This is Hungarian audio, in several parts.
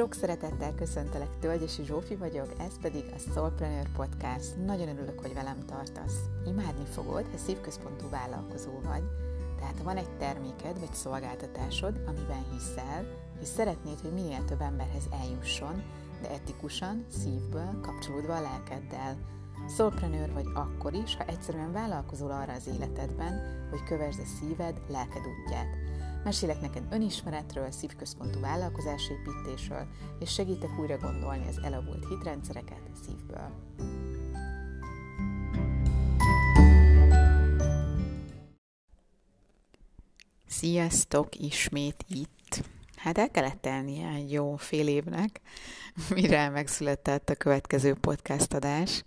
Sok szeretettel köszöntelek, Tölgyesi Zsófi vagyok, ez pedig a Soulpreneur Podcast. Nagyon örülök, hogy velem tartasz. Imádni fogod, ha szívközpontú vállalkozó vagy, tehát ha van egy terméked vagy szolgáltatásod, amiben hiszel, és szeretnéd, hogy minél több emberhez eljusson, de etikusan, szívből, kapcsolódva a lelkeddel. Soulpreneur vagy akkor is, ha egyszerűen vállalkozol arra az életedben, hogy kövesd a szíved, lelked útját. Mesélek neked önismeretről, szívközpontú vállalkozásépítésről, és segítek újra gondolni az elavult hitrendszereket szívből. Sziasztok, ismét itt. Hát el kellett tennie egy jó fél évnek, mire megszületett a következő podcast adás,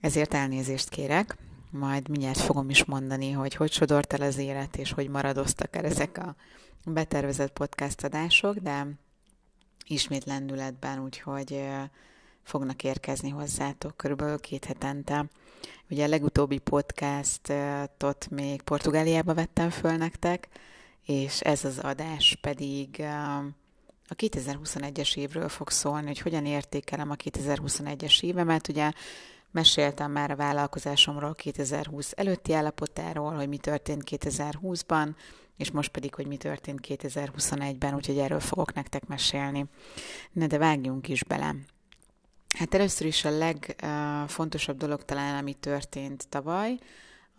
ezért elnézést kérek majd mindjárt fogom is mondani, hogy hogy sodort el az élet, és hogy maradoztak el ezek a betervezett podcast adások, de ismét lendületben, úgyhogy fognak érkezni hozzátok körülbelül két hetente. Ugye a legutóbbi podcastot még Portugáliába vettem föl nektek, és ez az adás pedig a 2021-es évről fog szólni, hogy hogyan értékelem a 2021-es évemet. Ugye Meséltem már a vállalkozásomról 2020 előtti állapotáról, hogy mi történt 2020-ban, és most pedig, hogy mi történt 2021-ben, úgyhogy erről fogok nektek mesélni. Ne, de vágjunk is bele. Hát először is a legfontosabb dolog talán, ami történt tavaly,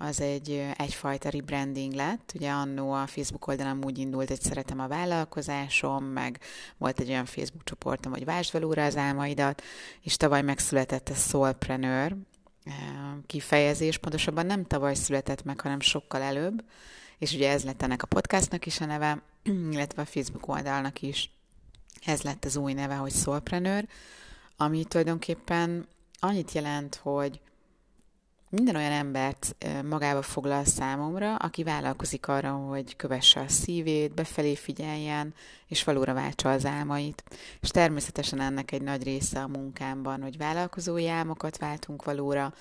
az egy egyfajta rebranding lett. Ugye annó a Facebook oldalon úgy indult, hogy szeretem a vállalkozásom, meg volt egy olyan Facebook csoportom, hogy vásd valóra az álmaidat, és tavaly megszületett a Soulpreneur kifejezés, pontosabban nem tavaly született meg, hanem sokkal előbb, és ugye ez lett ennek a podcastnak is a neve, illetve a Facebook oldalnak is. Ez lett az új neve, hogy Soulpreneur, ami tulajdonképpen annyit jelent, hogy minden olyan embert magába foglal számomra, aki vállalkozik arra, hogy kövesse a szívét, befelé figyeljen, és valóra váltsa az álmait. És természetesen ennek egy nagy része a munkámban, hogy vállalkozói álmokat váltunk valóra,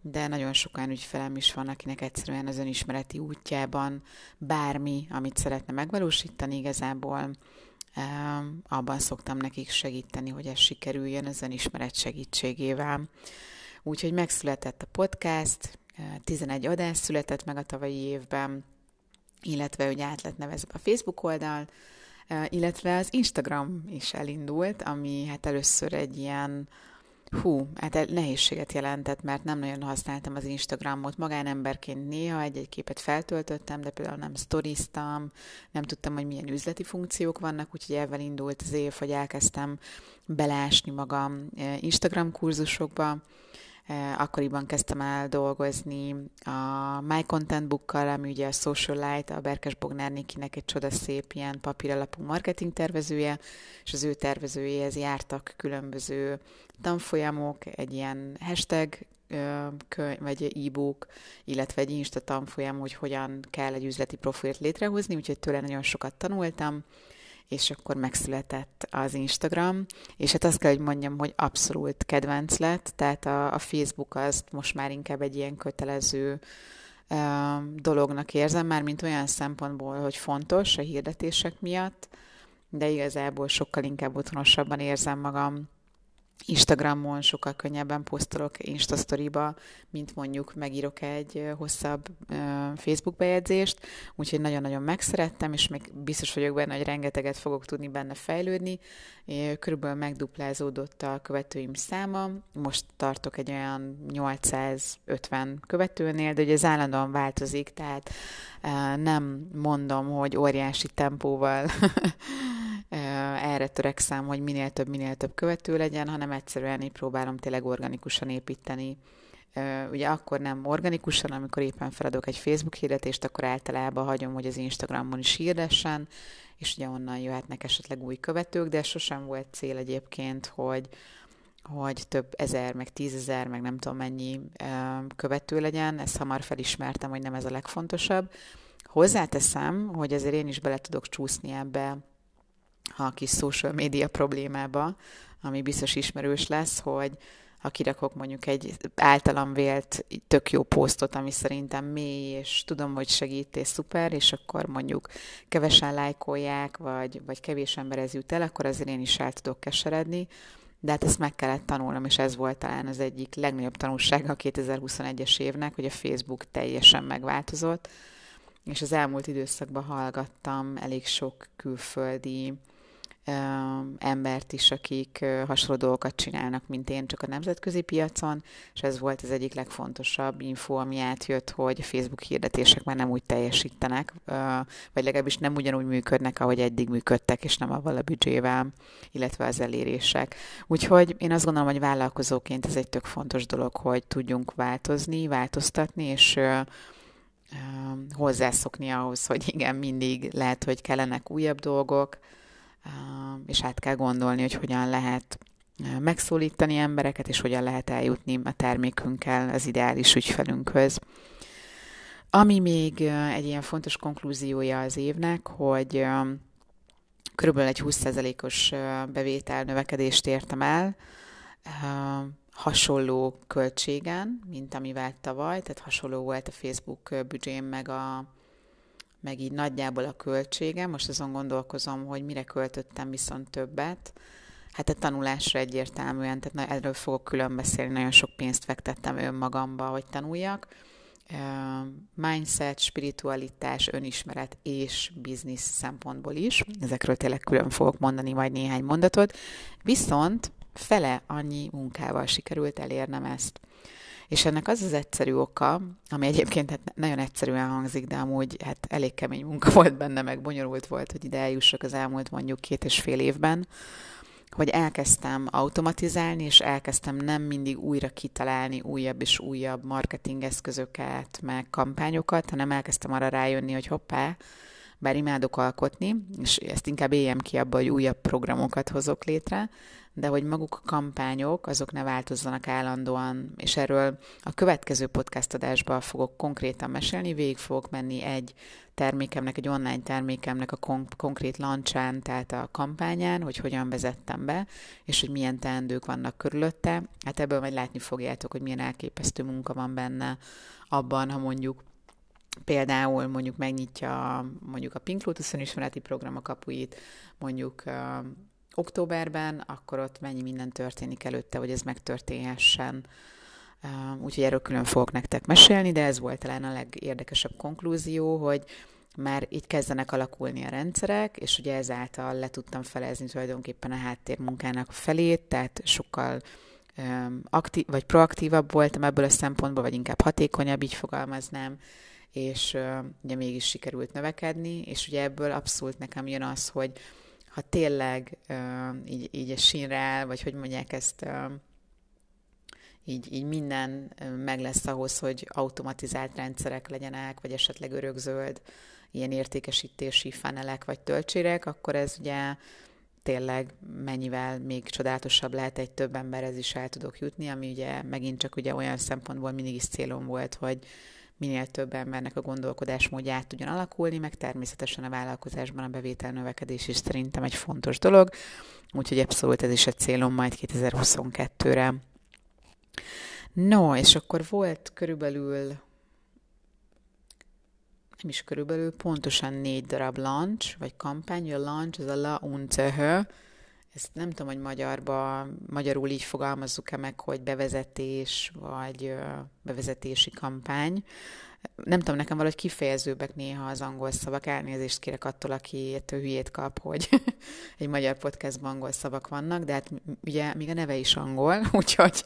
de nagyon sokan ügyfelem is van, akinek egyszerűen az önismereti útjában bármi, amit szeretne megvalósítani igazából, abban szoktam nekik segíteni, hogy ez sikerüljön az önismeret segítségével. Úgyhogy megszületett a podcast, 11 adás született meg a tavalyi évben, illetve hogy át lett nevezve a Facebook oldal, illetve az Instagram is elindult, ami hát először egy ilyen hú, hát nehézséget jelentett, mert nem nagyon használtam az Instagramot. Magánemberként néha egy-egy képet feltöltöttem, de például nem sztoriztam, nem tudtam, hogy milyen üzleti funkciók vannak, úgyhogy ebben indult az év, hogy elkezdtem belásni magam Instagram kurzusokba, akkoriban kezdtem el dolgozni a My Content Bookkal, ami ugye a Socialite, a Berkes Bognár Nikinek egy csoda szép ilyen papíralapú marketing tervezője, és az ő tervezőjéhez jártak különböző tanfolyamok, egy ilyen hashtag könyv, vagy e-book, illetve egy Insta tanfolyam, hogy hogyan kell egy üzleti profilt létrehozni, úgyhogy tőle nagyon sokat tanultam, és akkor megszületett az Instagram, és hát azt kell, hogy mondjam, hogy abszolút kedvenc lett, tehát a, a Facebook azt most már inkább egy ilyen kötelező uh, dolognak érzem, már mint olyan szempontból, hogy fontos a hirdetések miatt, de igazából sokkal inkább otthonosabban érzem magam Instagramon sokkal könnyebben posztolok Insta ba mint mondjuk megírok egy hosszabb Facebook bejegyzést, úgyhogy nagyon-nagyon megszerettem, és még biztos vagyok benne, hogy rengeteget fogok tudni benne fejlődni. Körülbelül megduplázódott a követőim száma, most tartok egy olyan 850 követőnél, de ugye ez állandóan változik, tehát nem mondom, hogy óriási tempóval erre törekszem, hogy minél több, minél több követő legyen, hanem egyszerűen így próbálom tényleg organikusan építeni. Ugye akkor nem organikusan, amikor éppen feladok egy Facebook hirdetést, akkor általában hagyom, hogy az Instagramon is hirdessen, és ugye onnan jöhetnek esetleg új követők, de sosem volt cél egyébként, hogy, hogy több ezer, meg tízezer, meg nem tudom mennyi követő legyen. Ezt hamar felismertem, hogy nem ez a legfontosabb. Hozzáteszem, hogy azért én is bele tudok csúszni ebbe a kis social média problémába, ami biztos ismerős lesz, hogy ha kirakok mondjuk egy általam vélt tök jó posztot, ami szerintem mély, és tudom, hogy segít, és szuper, és akkor mondjuk kevesen lájkolják, vagy, vagy kevés emberhez jut el, akkor azért én is el tudok keseredni. De hát ezt meg kellett tanulnom, és ez volt talán az egyik legnagyobb tanulsága a 2021-es évnek, hogy a Facebook teljesen megváltozott, és az elmúlt időszakban hallgattam elég sok külföldi embert is, akik hasonló dolgokat csinálnak, mint én, csak a nemzetközi piacon, és ez volt az egyik legfontosabb info, ami átjött, hogy a Facebook hirdetések már nem úgy teljesítenek, vagy legalábbis nem ugyanúgy működnek, ahogy eddig működtek, és nem avval a büdzsével, illetve az elérések. Úgyhogy én azt gondolom, hogy vállalkozóként ez egy tök fontos dolog, hogy tudjunk változni, változtatni, és hozzászokni ahhoz, hogy igen, mindig lehet, hogy kellenek újabb dolgok, és át kell gondolni, hogy hogyan lehet megszólítani embereket, és hogyan lehet eljutni a termékünkkel az ideális ügyfelünkhöz. Ami még egy ilyen fontos konklúziója az évnek, hogy körülbelül egy 20%-os bevétel növekedést értem el, hasonló költségen, mint amivel tavaly, tehát hasonló volt a Facebook büdzsém meg a meg így nagyjából a költségem. Most azon gondolkozom, hogy mire költöttem viszont többet. Hát a tanulásra egyértelműen, tehát na, erről fogok külön beszélni, nagyon sok pénzt fektettem önmagamba, hogy tanuljak. Mindset, spiritualitás, önismeret és biznisz szempontból is. Ezekről tényleg külön fogok mondani majd néhány mondatot. Viszont fele annyi munkával sikerült elérnem ezt. És ennek az az egyszerű oka, ami egyébként hát nagyon egyszerűen hangzik, de amúgy hát elég kemény munka volt benne, meg bonyolult volt, hogy ide eljussak az elmúlt mondjuk két és fél évben, hogy elkezdtem automatizálni, és elkezdtem nem mindig újra kitalálni újabb és újabb marketingeszközöket, meg kampányokat, hanem elkezdtem arra rájönni, hogy hoppá, bár imádok alkotni, és ezt inkább éljem ki abba, hogy újabb programokat hozok létre, de hogy maguk a kampányok, azok ne változzanak állandóan, és erről a következő podcast adásban fogok konkrétan mesélni, végig fogok menni egy termékemnek, egy online termékemnek a kon- konkrét lancsán, tehát a kampányán, hogy hogyan vezettem be, és hogy milyen teendők vannak körülötte. Hát ebből majd látni fogjátok, hogy milyen elképesztő munka van benne abban, ha mondjuk például mondjuk megnyitja mondjuk a Pink Lotus ismereti program a kapuit, mondjuk októberben, akkor ott mennyi minden történik előtte, hogy ez megtörténhessen. Úgyhogy erről külön fogok nektek mesélni, de ez volt talán a legérdekesebb konklúzió, hogy már itt kezdenek alakulni a rendszerek, és ugye ezáltal le tudtam felezni tulajdonképpen a háttérmunkának a felét, tehát sokkal aktív, vagy proaktívabb voltam ebből a szempontból, vagy inkább hatékonyabb, így fogalmaznám, és ugye mégis sikerült növekedni, és ugye ebből abszolút nekem jön az, hogy ha tényleg így, így a sínre áll, vagy hogy mondják ezt, így, így minden meg lesz ahhoz, hogy automatizált rendszerek legyenek, vagy esetleg örökzöld ilyen értékesítési fanelek vagy töltsérek, akkor ez ugye tényleg mennyivel még csodálatosabb lehet egy több emberhez is el tudok jutni, ami ugye megint csak ugye olyan szempontból mindig is célom volt, hogy minél több embernek a gondolkodásmódja át tudjon alakulni, meg természetesen a vállalkozásban a bevétel növekedés is szerintem egy fontos dolog, úgyhogy abszolút ez is egy célom majd 2022-re. No, és akkor volt körülbelül nem is körülbelül, pontosan négy darab launch, vagy kampány, a launch, az a la unzehö, ezt nem tudom, hogy magyarba, magyarul így fogalmazzuk-e meg, hogy bevezetés, vagy bevezetési kampány. Nem tudom, nekem valahogy kifejezőbbek néha az angol szavak. Elnézést kérek attól, aki ettől hülyét kap, hogy egy magyar podcastban angol szavak vannak, de hát ugye még a neve is angol, úgyhogy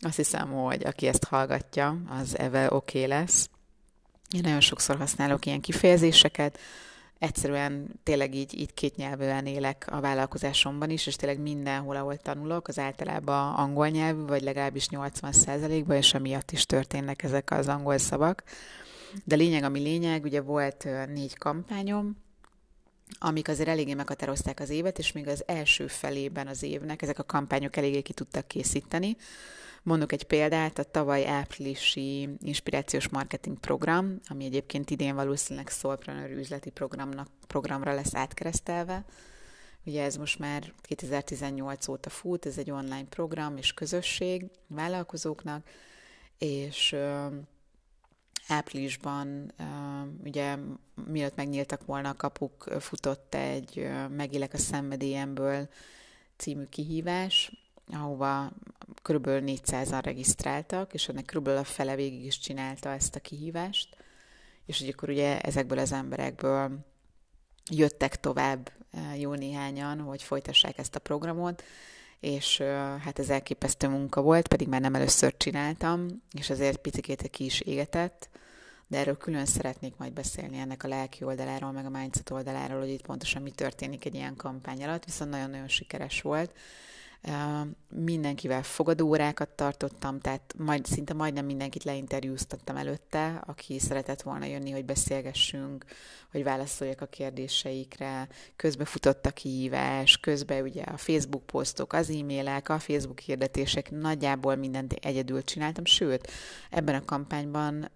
azt hiszem, hogy aki ezt hallgatja, az eve oké okay lesz. Én nagyon sokszor használok ilyen kifejezéseket, egyszerűen tényleg így, így két nyelvűen élek a vállalkozásomban is, és tényleg mindenhol, ahol tanulok, az általában angol nyelvű, vagy legalábbis 80%-ban, és emiatt is történnek ezek az angol szavak. De lényeg, ami lényeg, ugye volt négy kampányom, amik azért eléggé meghatározták az évet, és még az első felében az évnek ezek a kampányok eléggé ki tudtak készíteni. Mondok egy példát, a tavaly áprilisi inspirációs marketing program, ami egyébként idén valószínűleg Soulpreneur üzleti programnak, programra lesz átkeresztelve. Ugye ez most már 2018 óta fut, ez egy online program és közösség vállalkozóknak, és áprilisban, ugye mielőtt megnyíltak volna a kapuk, futott egy Megélek a szenvedélyemből című kihívás, ahova kb. 400-an regisztráltak, és ennek kb. a fele végig is csinálta ezt a kihívást, és ugye akkor ugye ezekből az emberekből jöttek tovább jó néhányan, hogy folytassák ezt a programot, és hát ez elképesztő munka volt, pedig már nem először csináltam, és azért picikét ki is égetett, de erről külön szeretnék majd beszélni ennek a lelki oldaláról, meg a mindset oldaláról, hogy itt pontosan mi történik egy ilyen kampány alatt, viszont nagyon-nagyon sikeres volt, mindenkivel fogadóórákat tartottam, tehát majd, szinte majdnem mindenkit leinterjúztattam előtte, aki szeretett volna jönni, hogy beszélgessünk, hogy válaszoljak a kérdéseikre. Közben futott a kihívás, közben ugye a Facebook posztok, az e-mailek, a Facebook hirdetések, nagyjából mindent egyedül csináltam, sőt, ebben a kampányban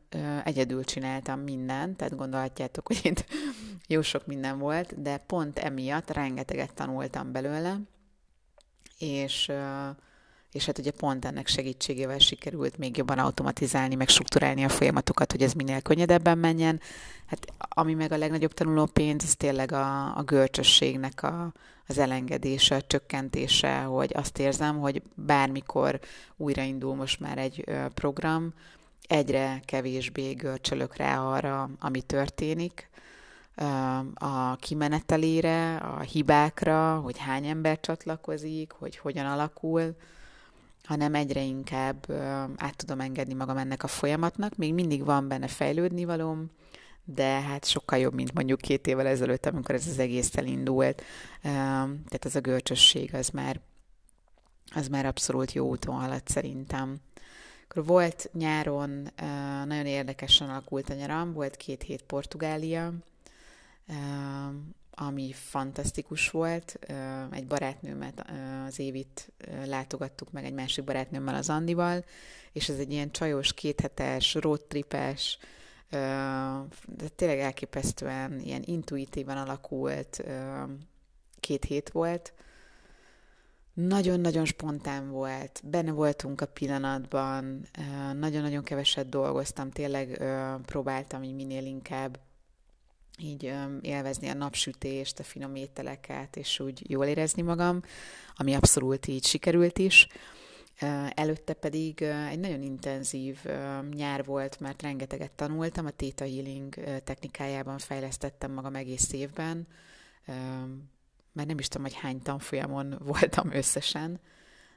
egyedül csináltam mindent, tehát gondolhatjátok, hogy itt jó sok minden volt, de pont emiatt rengeteget tanultam belőle, és, és hát ugye pont ennek segítségével sikerült még jobban automatizálni, meg strukturálni a folyamatokat, hogy ez minél könnyedebben menjen. Hát ami meg a legnagyobb tanuló pénz, ez tényleg a, a görcsösségnek a, az elengedése, a csökkentése, hogy azt érzem, hogy bármikor újraindul most már egy program, egyre kevésbé görcsölök rá arra, ami történik, a kimenetelére, a hibákra, hogy hány ember csatlakozik, hogy hogyan alakul, hanem egyre inkább át tudom engedni magam ennek a folyamatnak. Még mindig van benne fejlődni valóm, de hát sokkal jobb, mint mondjuk két évvel ezelőtt, amikor ez az egész elindult. Tehát ez a görcsösség az már, az már abszolút jó úton haladt szerintem. Akkor volt nyáron, nagyon érdekesen alakult a nyaram, volt két hét Portugália, ami fantasztikus volt. Egy barátnőmet, az Évit látogattuk meg egy másik barátnőmmel, az Andival, és ez egy ilyen csajos, kéthetes, roadtripes, de tényleg elképesztően ilyen intuitívan alakult két hét volt. Nagyon-nagyon spontán volt, benne voltunk a pillanatban, nagyon-nagyon keveset dolgoztam, tényleg próbáltam így minél inkább így élvezni a napsütést, a finom ételeket, és úgy jól érezni magam, ami abszolút így sikerült is. Előtte pedig egy nagyon intenzív nyár volt, mert rengeteget tanultam, a Theta Healing technikájában fejlesztettem magam egész évben, mert nem is tudom, hogy hány tanfolyamon voltam összesen,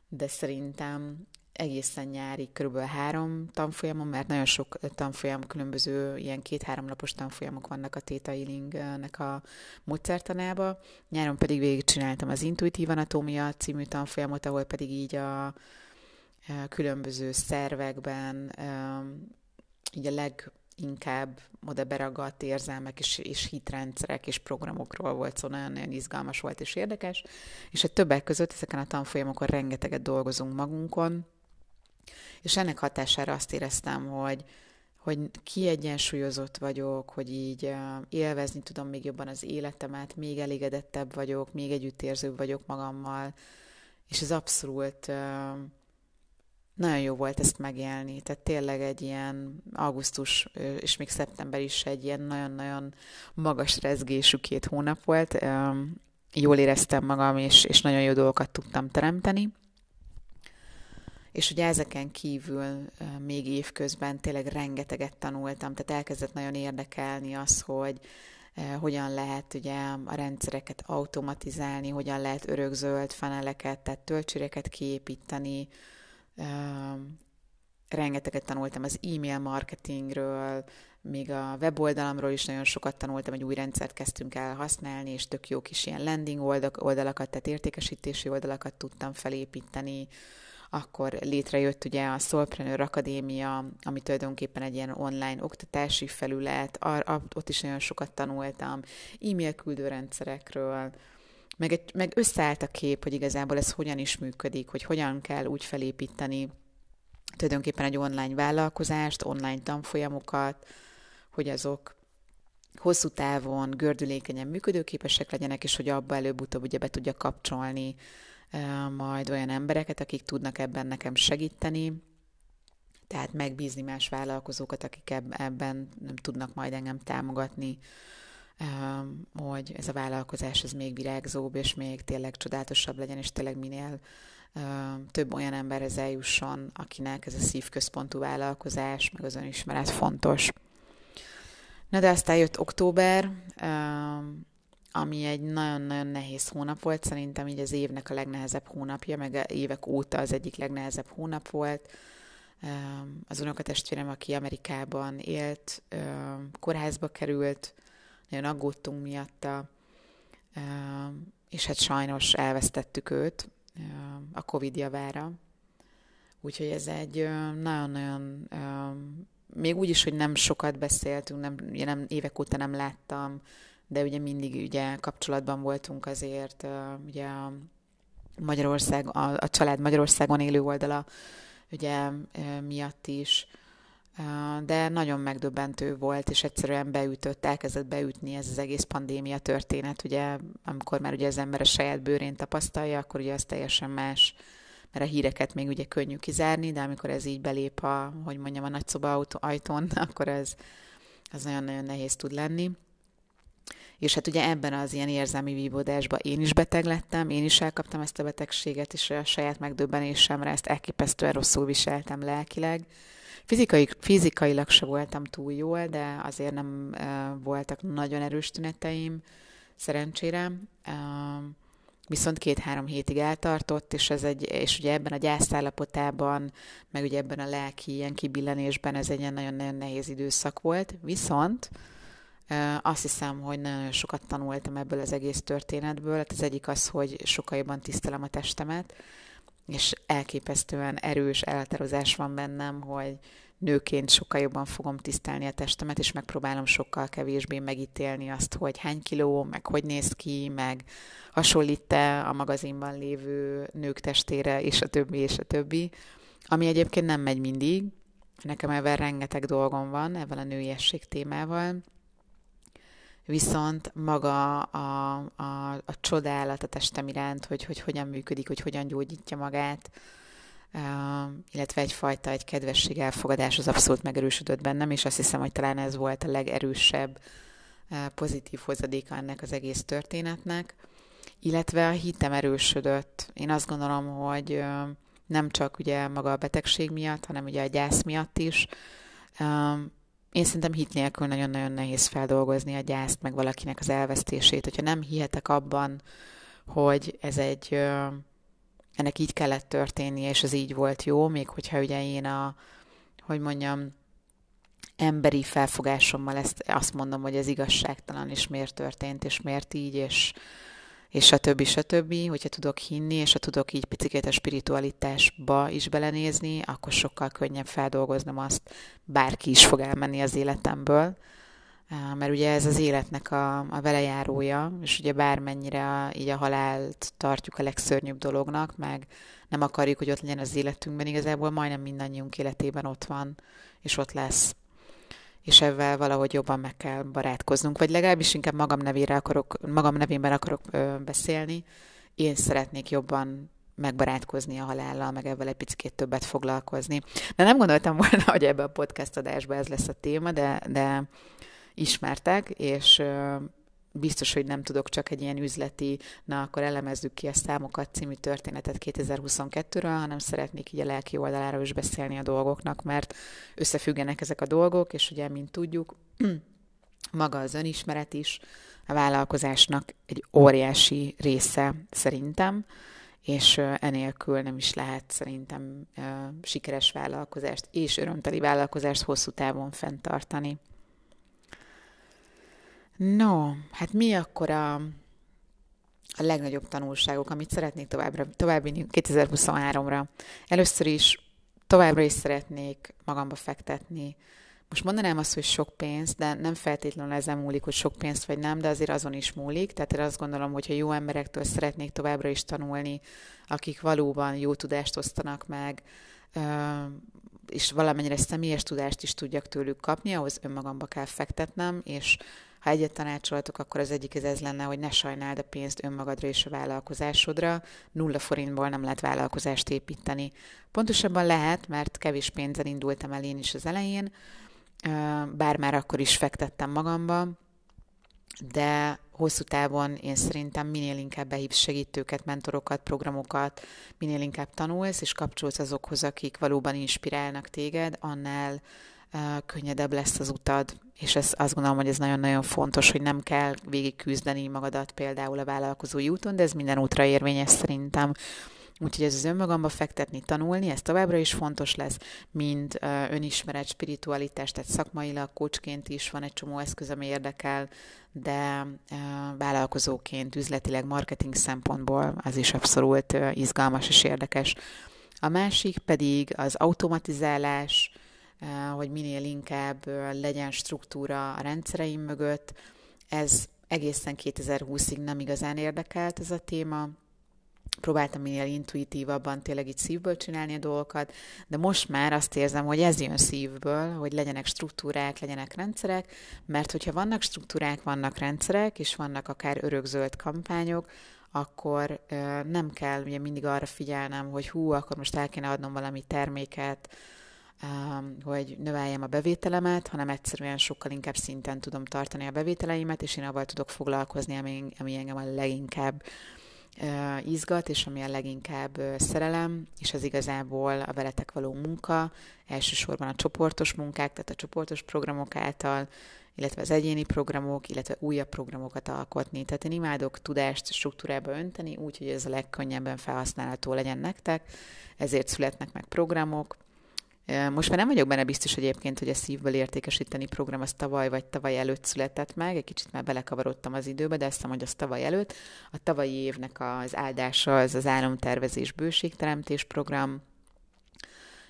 de szerintem egészen nyári kb. három tanfolyamon, mert nagyon sok tanfolyam, különböző ilyen két-három napos tanfolyamok vannak a Theta Healing-nek a módszertanába. Nyáron pedig végigcsináltam az Intuitív Anatómia című tanfolyamot, ahol pedig így a, különböző szervekben így a leginkább oda beragadt érzelmek és, és hitrendszerek és programokról volt szó, nagyon-nagyon izgalmas volt és érdekes, és a többek között ezeken a tanfolyamokon rengeteget dolgozunk magunkon, és ennek hatására azt éreztem, hogy, hogy kiegyensúlyozott vagyok, hogy így élvezni tudom még jobban az életemet, még elégedettebb vagyok, még együttérzőbb vagyok magammal, és ez abszolút nagyon jó volt ezt megélni. Tehát tényleg egy ilyen augusztus és még szeptember is egy ilyen nagyon-nagyon magas rezgésű két hónap volt. Jól éreztem magam, és, és nagyon jó dolgokat tudtam teremteni. És ugye ezeken kívül még évközben tényleg rengeteget tanultam, tehát elkezdett nagyon érdekelni az, hogy hogyan lehet ugye a rendszereket automatizálni, hogyan lehet örökzöld faneleket, tehát töltséreket kiépíteni. Rengeteget tanultam az e-mail marketingről, még a weboldalamról is nagyon sokat tanultam, egy új rendszert kezdtünk el használni, és tök jó kis ilyen landing oldalakat, tehát értékesítési oldalakat tudtam felépíteni, akkor létrejött ugye a Solpreneur Akadémia, ami tulajdonképpen egy ilyen online oktatási felület, ar, ott is nagyon sokat tanultam, e-mail küldőrendszerekről, meg, egy, meg összeállt a kép, hogy igazából ez hogyan is működik, hogy hogyan kell úgy felépíteni tulajdonképpen egy online vállalkozást, online tanfolyamokat, hogy azok hosszú távon gördülékenyen működőképesek legyenek, és hogy abba előbb-utóbb ugye be tudja kapcsolni majd olyan embereket, akik tudnak ebben nekem segíteni, tehát megbízni más vállalkozókat, akik ebben nem tudnak majd engem támogatni, hogy ez a vállalkozás ez még virágzóbb, és még tényleg csodálatosabb legyen, és tényleg minél több olyan emberhez eljusson, akinek ez a szívközpontú vállalkozás, meg az önismeret fontos. Na de aztán jött október, ami egy nagyon-nagyon nehéz hónap volt, szerintem így az évnek a legnehezebb hónapja, meg évek óta az egyik legnehezebb hónap volt. Az unokatestvérem, aki Amerikában élt, kórházba került, nagyon aggódtunk miatta, és hát sajnos elvesztettük őt a Covid javára. Úgyhogy ez egy nagyon-nagyon, még úgy is, hogy nem sokat beszéltünk, nem, nem, évek óta nem láttam, de ugye mindig ugye kapcsolatban voltunk azért, ugye Magyarország, a, a család Magyarországon élő oldala ugye miatt is, de nagyon megdöbbentő volt, és egyszerűen beütött, elkezdett beütni ez az egész pandémia történet, ugye, amikor már ugye az ember a saját bőrén tapasztalja, akkor ugye az teljesen más, mert a híreket még ugye könnyű kizárni, de amikor ez így belép a, hogy mondjam, a nagyszoba ajtón, akkor ez, az nagyon-nagyon nehéz tud lenni. És hát ugye ebben az ilyen érzelmi vívódásban én is beteg lettem, én is elkaptam ezt a betegséget, és a saját megdöbbenésemre ezt elképesztően rosszul viseltem lelkileg. Fizikai, fizikailag se voltam túl jól, de azért nem voltak nagyon erős tüneteim, szerencsére. Viszont két-három hétig eltartott, és, ez egy, és ugye ebben a gyászállapotában, meg ugye ebben a lelki ilyen kibillenésben ez egy ilyen nagyon-nagyon nehéz időszak volt. Viszont azt hiszem, hogy nagyon sokat tanultam ebből az egész történetből. Hát az egyik az, hogy sokkal jobban tisztelem a testemet, és elképesztően erős elhatározás van bennem, hogy nőként sokkal jobban fogom tisztelni a testemet, és megpróbálom sokkal kevésbé megítélni azt, hogy hány kiló, meg hogy néz ki, meg hasonlít-e a magazinban lévő nők testére, és a többi, és a többi. Ami egyébként nem megy mindig. Nekem ebben rengeteg dolgom van, ebben a nőiesség témával viszont maga a, a, a csodálat a testem iránt, hogy, hogy hogyan működik, hogy hogyan gyógyítja magát, illetve egyfajta egy kedvesség elfogadás az abszolút megerősödött bennem, és azt hiszem, hogy talán ez volt a legerősebb pozitív hozadéka ennek az egész történetnek, illetve a hitem erősödött. Én azt gondolom, hogy nem csak ugye maga a betegség miatt, hanem ugye a gyász miatt is, én szerintem hit nélkül nagyon-nagyon nehéz feldolgozni a gyászt, meg valakinek az elvesztését. Hogyha nem hihetek abban, hogy ez egy, ennek így kellett történnie, és ez így volt jó, még hogyha ugye én a, hogy mondjam, emberi felfogásommal ezt azt mondom, hogy ez igazságtalan, és miért történt, és miért így, és és a többi, a többi, hogyha tudok hinni, és ha tudok így picit a spiritualitásba is belenézni, akkor sokkal könnyebb feldolgoznom azt, bárki is fog elmenni az életemből, mert ugye ez az életnek a, a velejárója, és ugye bármennyire a, így a halált tartjuk a legszörnyűbb dolognak, meg nem akarjuk, hogy ott legyen az életünkben, igazából majdnem mindannyiunk életében ott van, és ott lesz és ebben valahogy jobban meg kell barátkoznunk, vagy legalábbis inkább magam nevére akarok, magam nevében akarok ö, beszélni. Én szeretnék jobban megbarátkozni a halállal, meg ebben egy picit többet foglalkozni. De nem gondoltam volna, hogy ebbe a podcast adásba ez lesz a téma, de, de ismertek, és biztos, hogy nem tudok csak egy ilyen üzleti, na akkor elemezzük ki a számokat című történetet 2022-ről, hanem szeretnék így a lelki oldaláról is beszélni a dolgoknak, mert összefüggenek ezek a dolgok, és ugye, mint tudjuk, maga az önismeret is a vállalkozásnak egy óriási része szerintem, és enélkül nem is lehet szerintem sikeres vállalkozást és örömteli vállalkozást hosszú távon fenntartani. No, hát mi akkor a, a legnagyobb tanulságok, amit szeretnék továbbra, továbbvinni 2023-ra? Először is továbbra is szeretnék magamba fektetni. Most mondanám azt, hogy sok pénz, de nem feltétlenül ezen múlik, hogy sok pénzt vagy nem, de azért azon is múlik. Tehát én azt gondolom, hogy ha jó emberektől szeretnék továbbra is tanulni, akik valóban jó tudást osztanak meg, és valamennyire személyes tudást is tudjak tőlük kapni, ahhoz önmagamba kell fektetnem, és Ha egyet tanácsoltok, akkor az egyik ez, ez lenne, hogy ne sajnáld a pénzt önmagadra és a vállalkozásodra. Nulla forintból nem lehet vállalkozást építeni. Pontosabban lehet, mert kevés pénzen indultam el én is az elején, bár már akkor is fektettem magamba, de hosszú távon én szerintem minél inkább behívsz segítőket, mentorokat, programokat, minél inkább tanulsz, és kapcsolsz azokhoz, akik valóban inspirálnak téged, annál könnyedebb lesz az utad. És ez, azt gondolom, hogy ez nagyon-nagyon fontos, hogy nem kell végig küzdeni magadat például a vállalkozói úton, de ez minden útra érvényes szerintem. Úgyhogy ez az önmagamba fektetni, tanulni, ez továbbra is fontos lesz, mint önismeret, spiritualitás, tehát szakmailag, kocsként is van egy csomó eszköz, ami érdekel, de vállalkozóként, üzletileg, marketing szempontból az is abszolút izgalmas és érdekes. A másik pedig az automatizálás, hogy minél inkább legyen struktúra a rendszereim mögött. Ez egészen 2020-ig nem igazán érdekelt ez a téma, próbáltam minél intuitívabban tényleg így szívből csinálni a dolgokat, de most már azt érzem, hogy ez jön szívből, hogy legyenek struktúrák, legyenek rendszerek, mert hogyha vannak struktúrák, vannak rendszerek, és vannak akár örökzöld kampányok, akkor nem kell ugye mindig arra figyelnem, hogy hú, akkor most el kéne adnom valami terméket, hogy növeljem a bevételemet, hanem egyszerűen sokkal inkább szinten tudom tartani a bevételeimet, és én avval tudok foglalkozni, ami, ami engem a leginkább izgat, és ami a leginkább szerelem, és az igazából a veletek való munka, elsősorban a csoportos munkák, tehát a csoportos programok által, illetve az egyéni programok, illetve újabb programokat alkotni. Tehát én imádok tudást struktúrába önteni, úgy, hogy ez a legkönnyebben felhasználható legyen nektek, ezért születnek meg programok, most már nem vagyok benne biztos egyébként, hogy a szívből értékesíteni program az tavaly vagy tavaly előtt született meg, egy kicsit már belekavarodtam az időbe, de azt hiszem, hogy az tavaly előtt. A tavalyi évnek az áldása az az álomtervezés bőségteremtés program,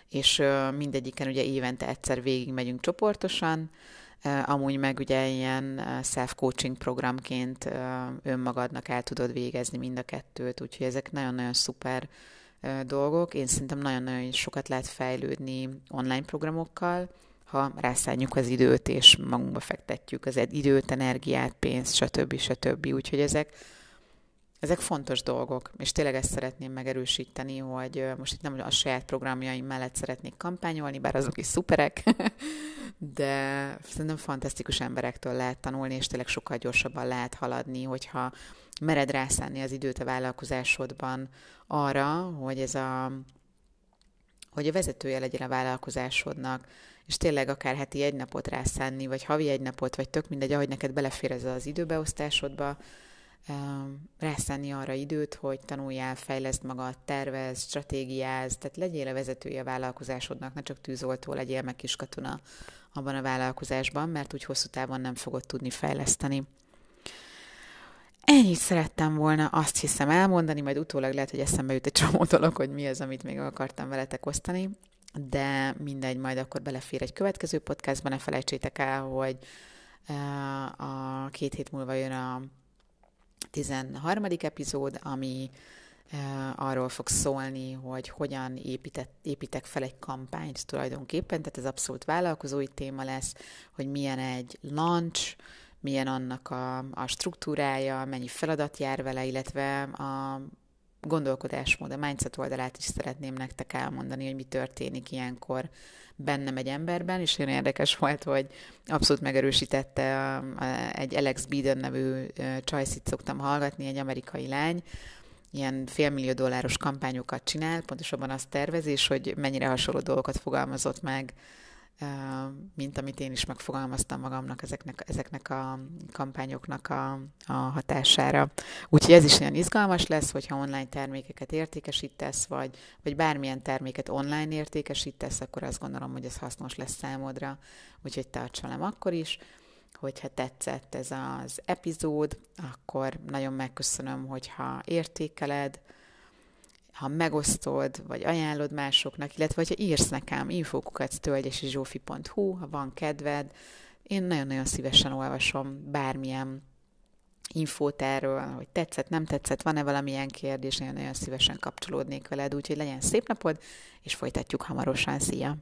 és mindegyiken ugye évente egyszer végig megyünk csoportosan, amúgy meg ugye ilyen self-coaching programként önmagadnak el tudod végezni mind a kettőt, úgyhogy ezek nagyon-nagyon szuper dolgok. Én szerintem nagyon-nagyon sokat lehet fejlődni online programokkal, ha rászálljuk az időt, és magunkba fektetjük az időt, energiát, pénzt, stb. stb. Úgyhogy ezek, ezek fontos dolgok, és tényleg ezt szeretném megerősíteni, hogy most itt nem a saját programjaim mellett szeretnék kampányolni, bár azok is szuperek, de szerintem fantasztikus emberektől lehet tanulni, és tényleg sokkal gyorsabban lehet haladni, hogyha mered rászánni az időt a vállalkozásodban arra, hogy ez a hogy a vezetője legyen a vállalkozásodnak, és tényleg akár heti egy napot rászánni, vagy havi egy napot, vagy tök mindegy, ahogy neked belefér ez az időbeosztásodba, rászánni arra időt, hogy tanuljál, fejleszd magad, tervez, stratégiáz, tehát legyél a vezetője a vállalkozásodnak, ne csak tűzoltó legyél meg kiskatona abban a vállalkozásban, mert úgy hosszú távon nem fogod tudni fejleszteni. Ennyit szerettem volna azt hiszem elmondani, majd utólag lehet, hogy eszembe jut egy csomó dolog, hogy mi az, amit még akartam veletek osztani, de mindegy, majd akkor belefér egy következő podcastban, ne felejtsétek el, hogy a két hét múlva jön a 13. epizód, ami arról fog szólni, hogy hogyan épített, építek fel egy kampányt tulajdonképpen, tehát ez abszolút vállalkozói téma lesz, hogy milyen egy launch, milyen annak a, a struktúrája, mennyi feladat jár vele, illetve a gondolkodásmód, a mindset oldalát is szeretném nektek elmondani, hogy mi történik ilyenkor bennem egy emberben, és nagyon érdekes volt, hogy abszolút megerősítette egy Alex Biden nevű csajszit szoktam hallgatni, egy amerikai lány, ilyen félmillió dolláros kampányokat csinál, pontosabban azt tervezés, hogy mennyire hasonló dolgokat fogalmazott meg mint amit én is megfogalmaztam magamnak ezeknek, ezeknek a kampányoknak a, a hatására. Úgyhogy ez is olyan izgalmas lesz, hogyha online termékeket értékesítesz, vagy, vagy bármilyen terméket online értékesítesz, akkor azt gondolom, hogy ez hasznos lesz számodra, úgyhogy tarts velem akkor is. Hogyha tetszett ez az epizód, akkor nagyon megköszönöm, hogyha értékeled, ha megosztod, vagy ajánlod másoknak, illetve ha írsz nekem infókukat tölgyesizsófi.hu, ha van kedved, én nagyon-nagyon szívesen olvasom bármilyen infót erről, hogy tetszett, nem tetszett, van-e valamilyen kérdés, nagyon-nagyon szívesen kapcsolódnék veled, úgyhogy legyen szép napod, és folytatjuk hamarosan. Szia!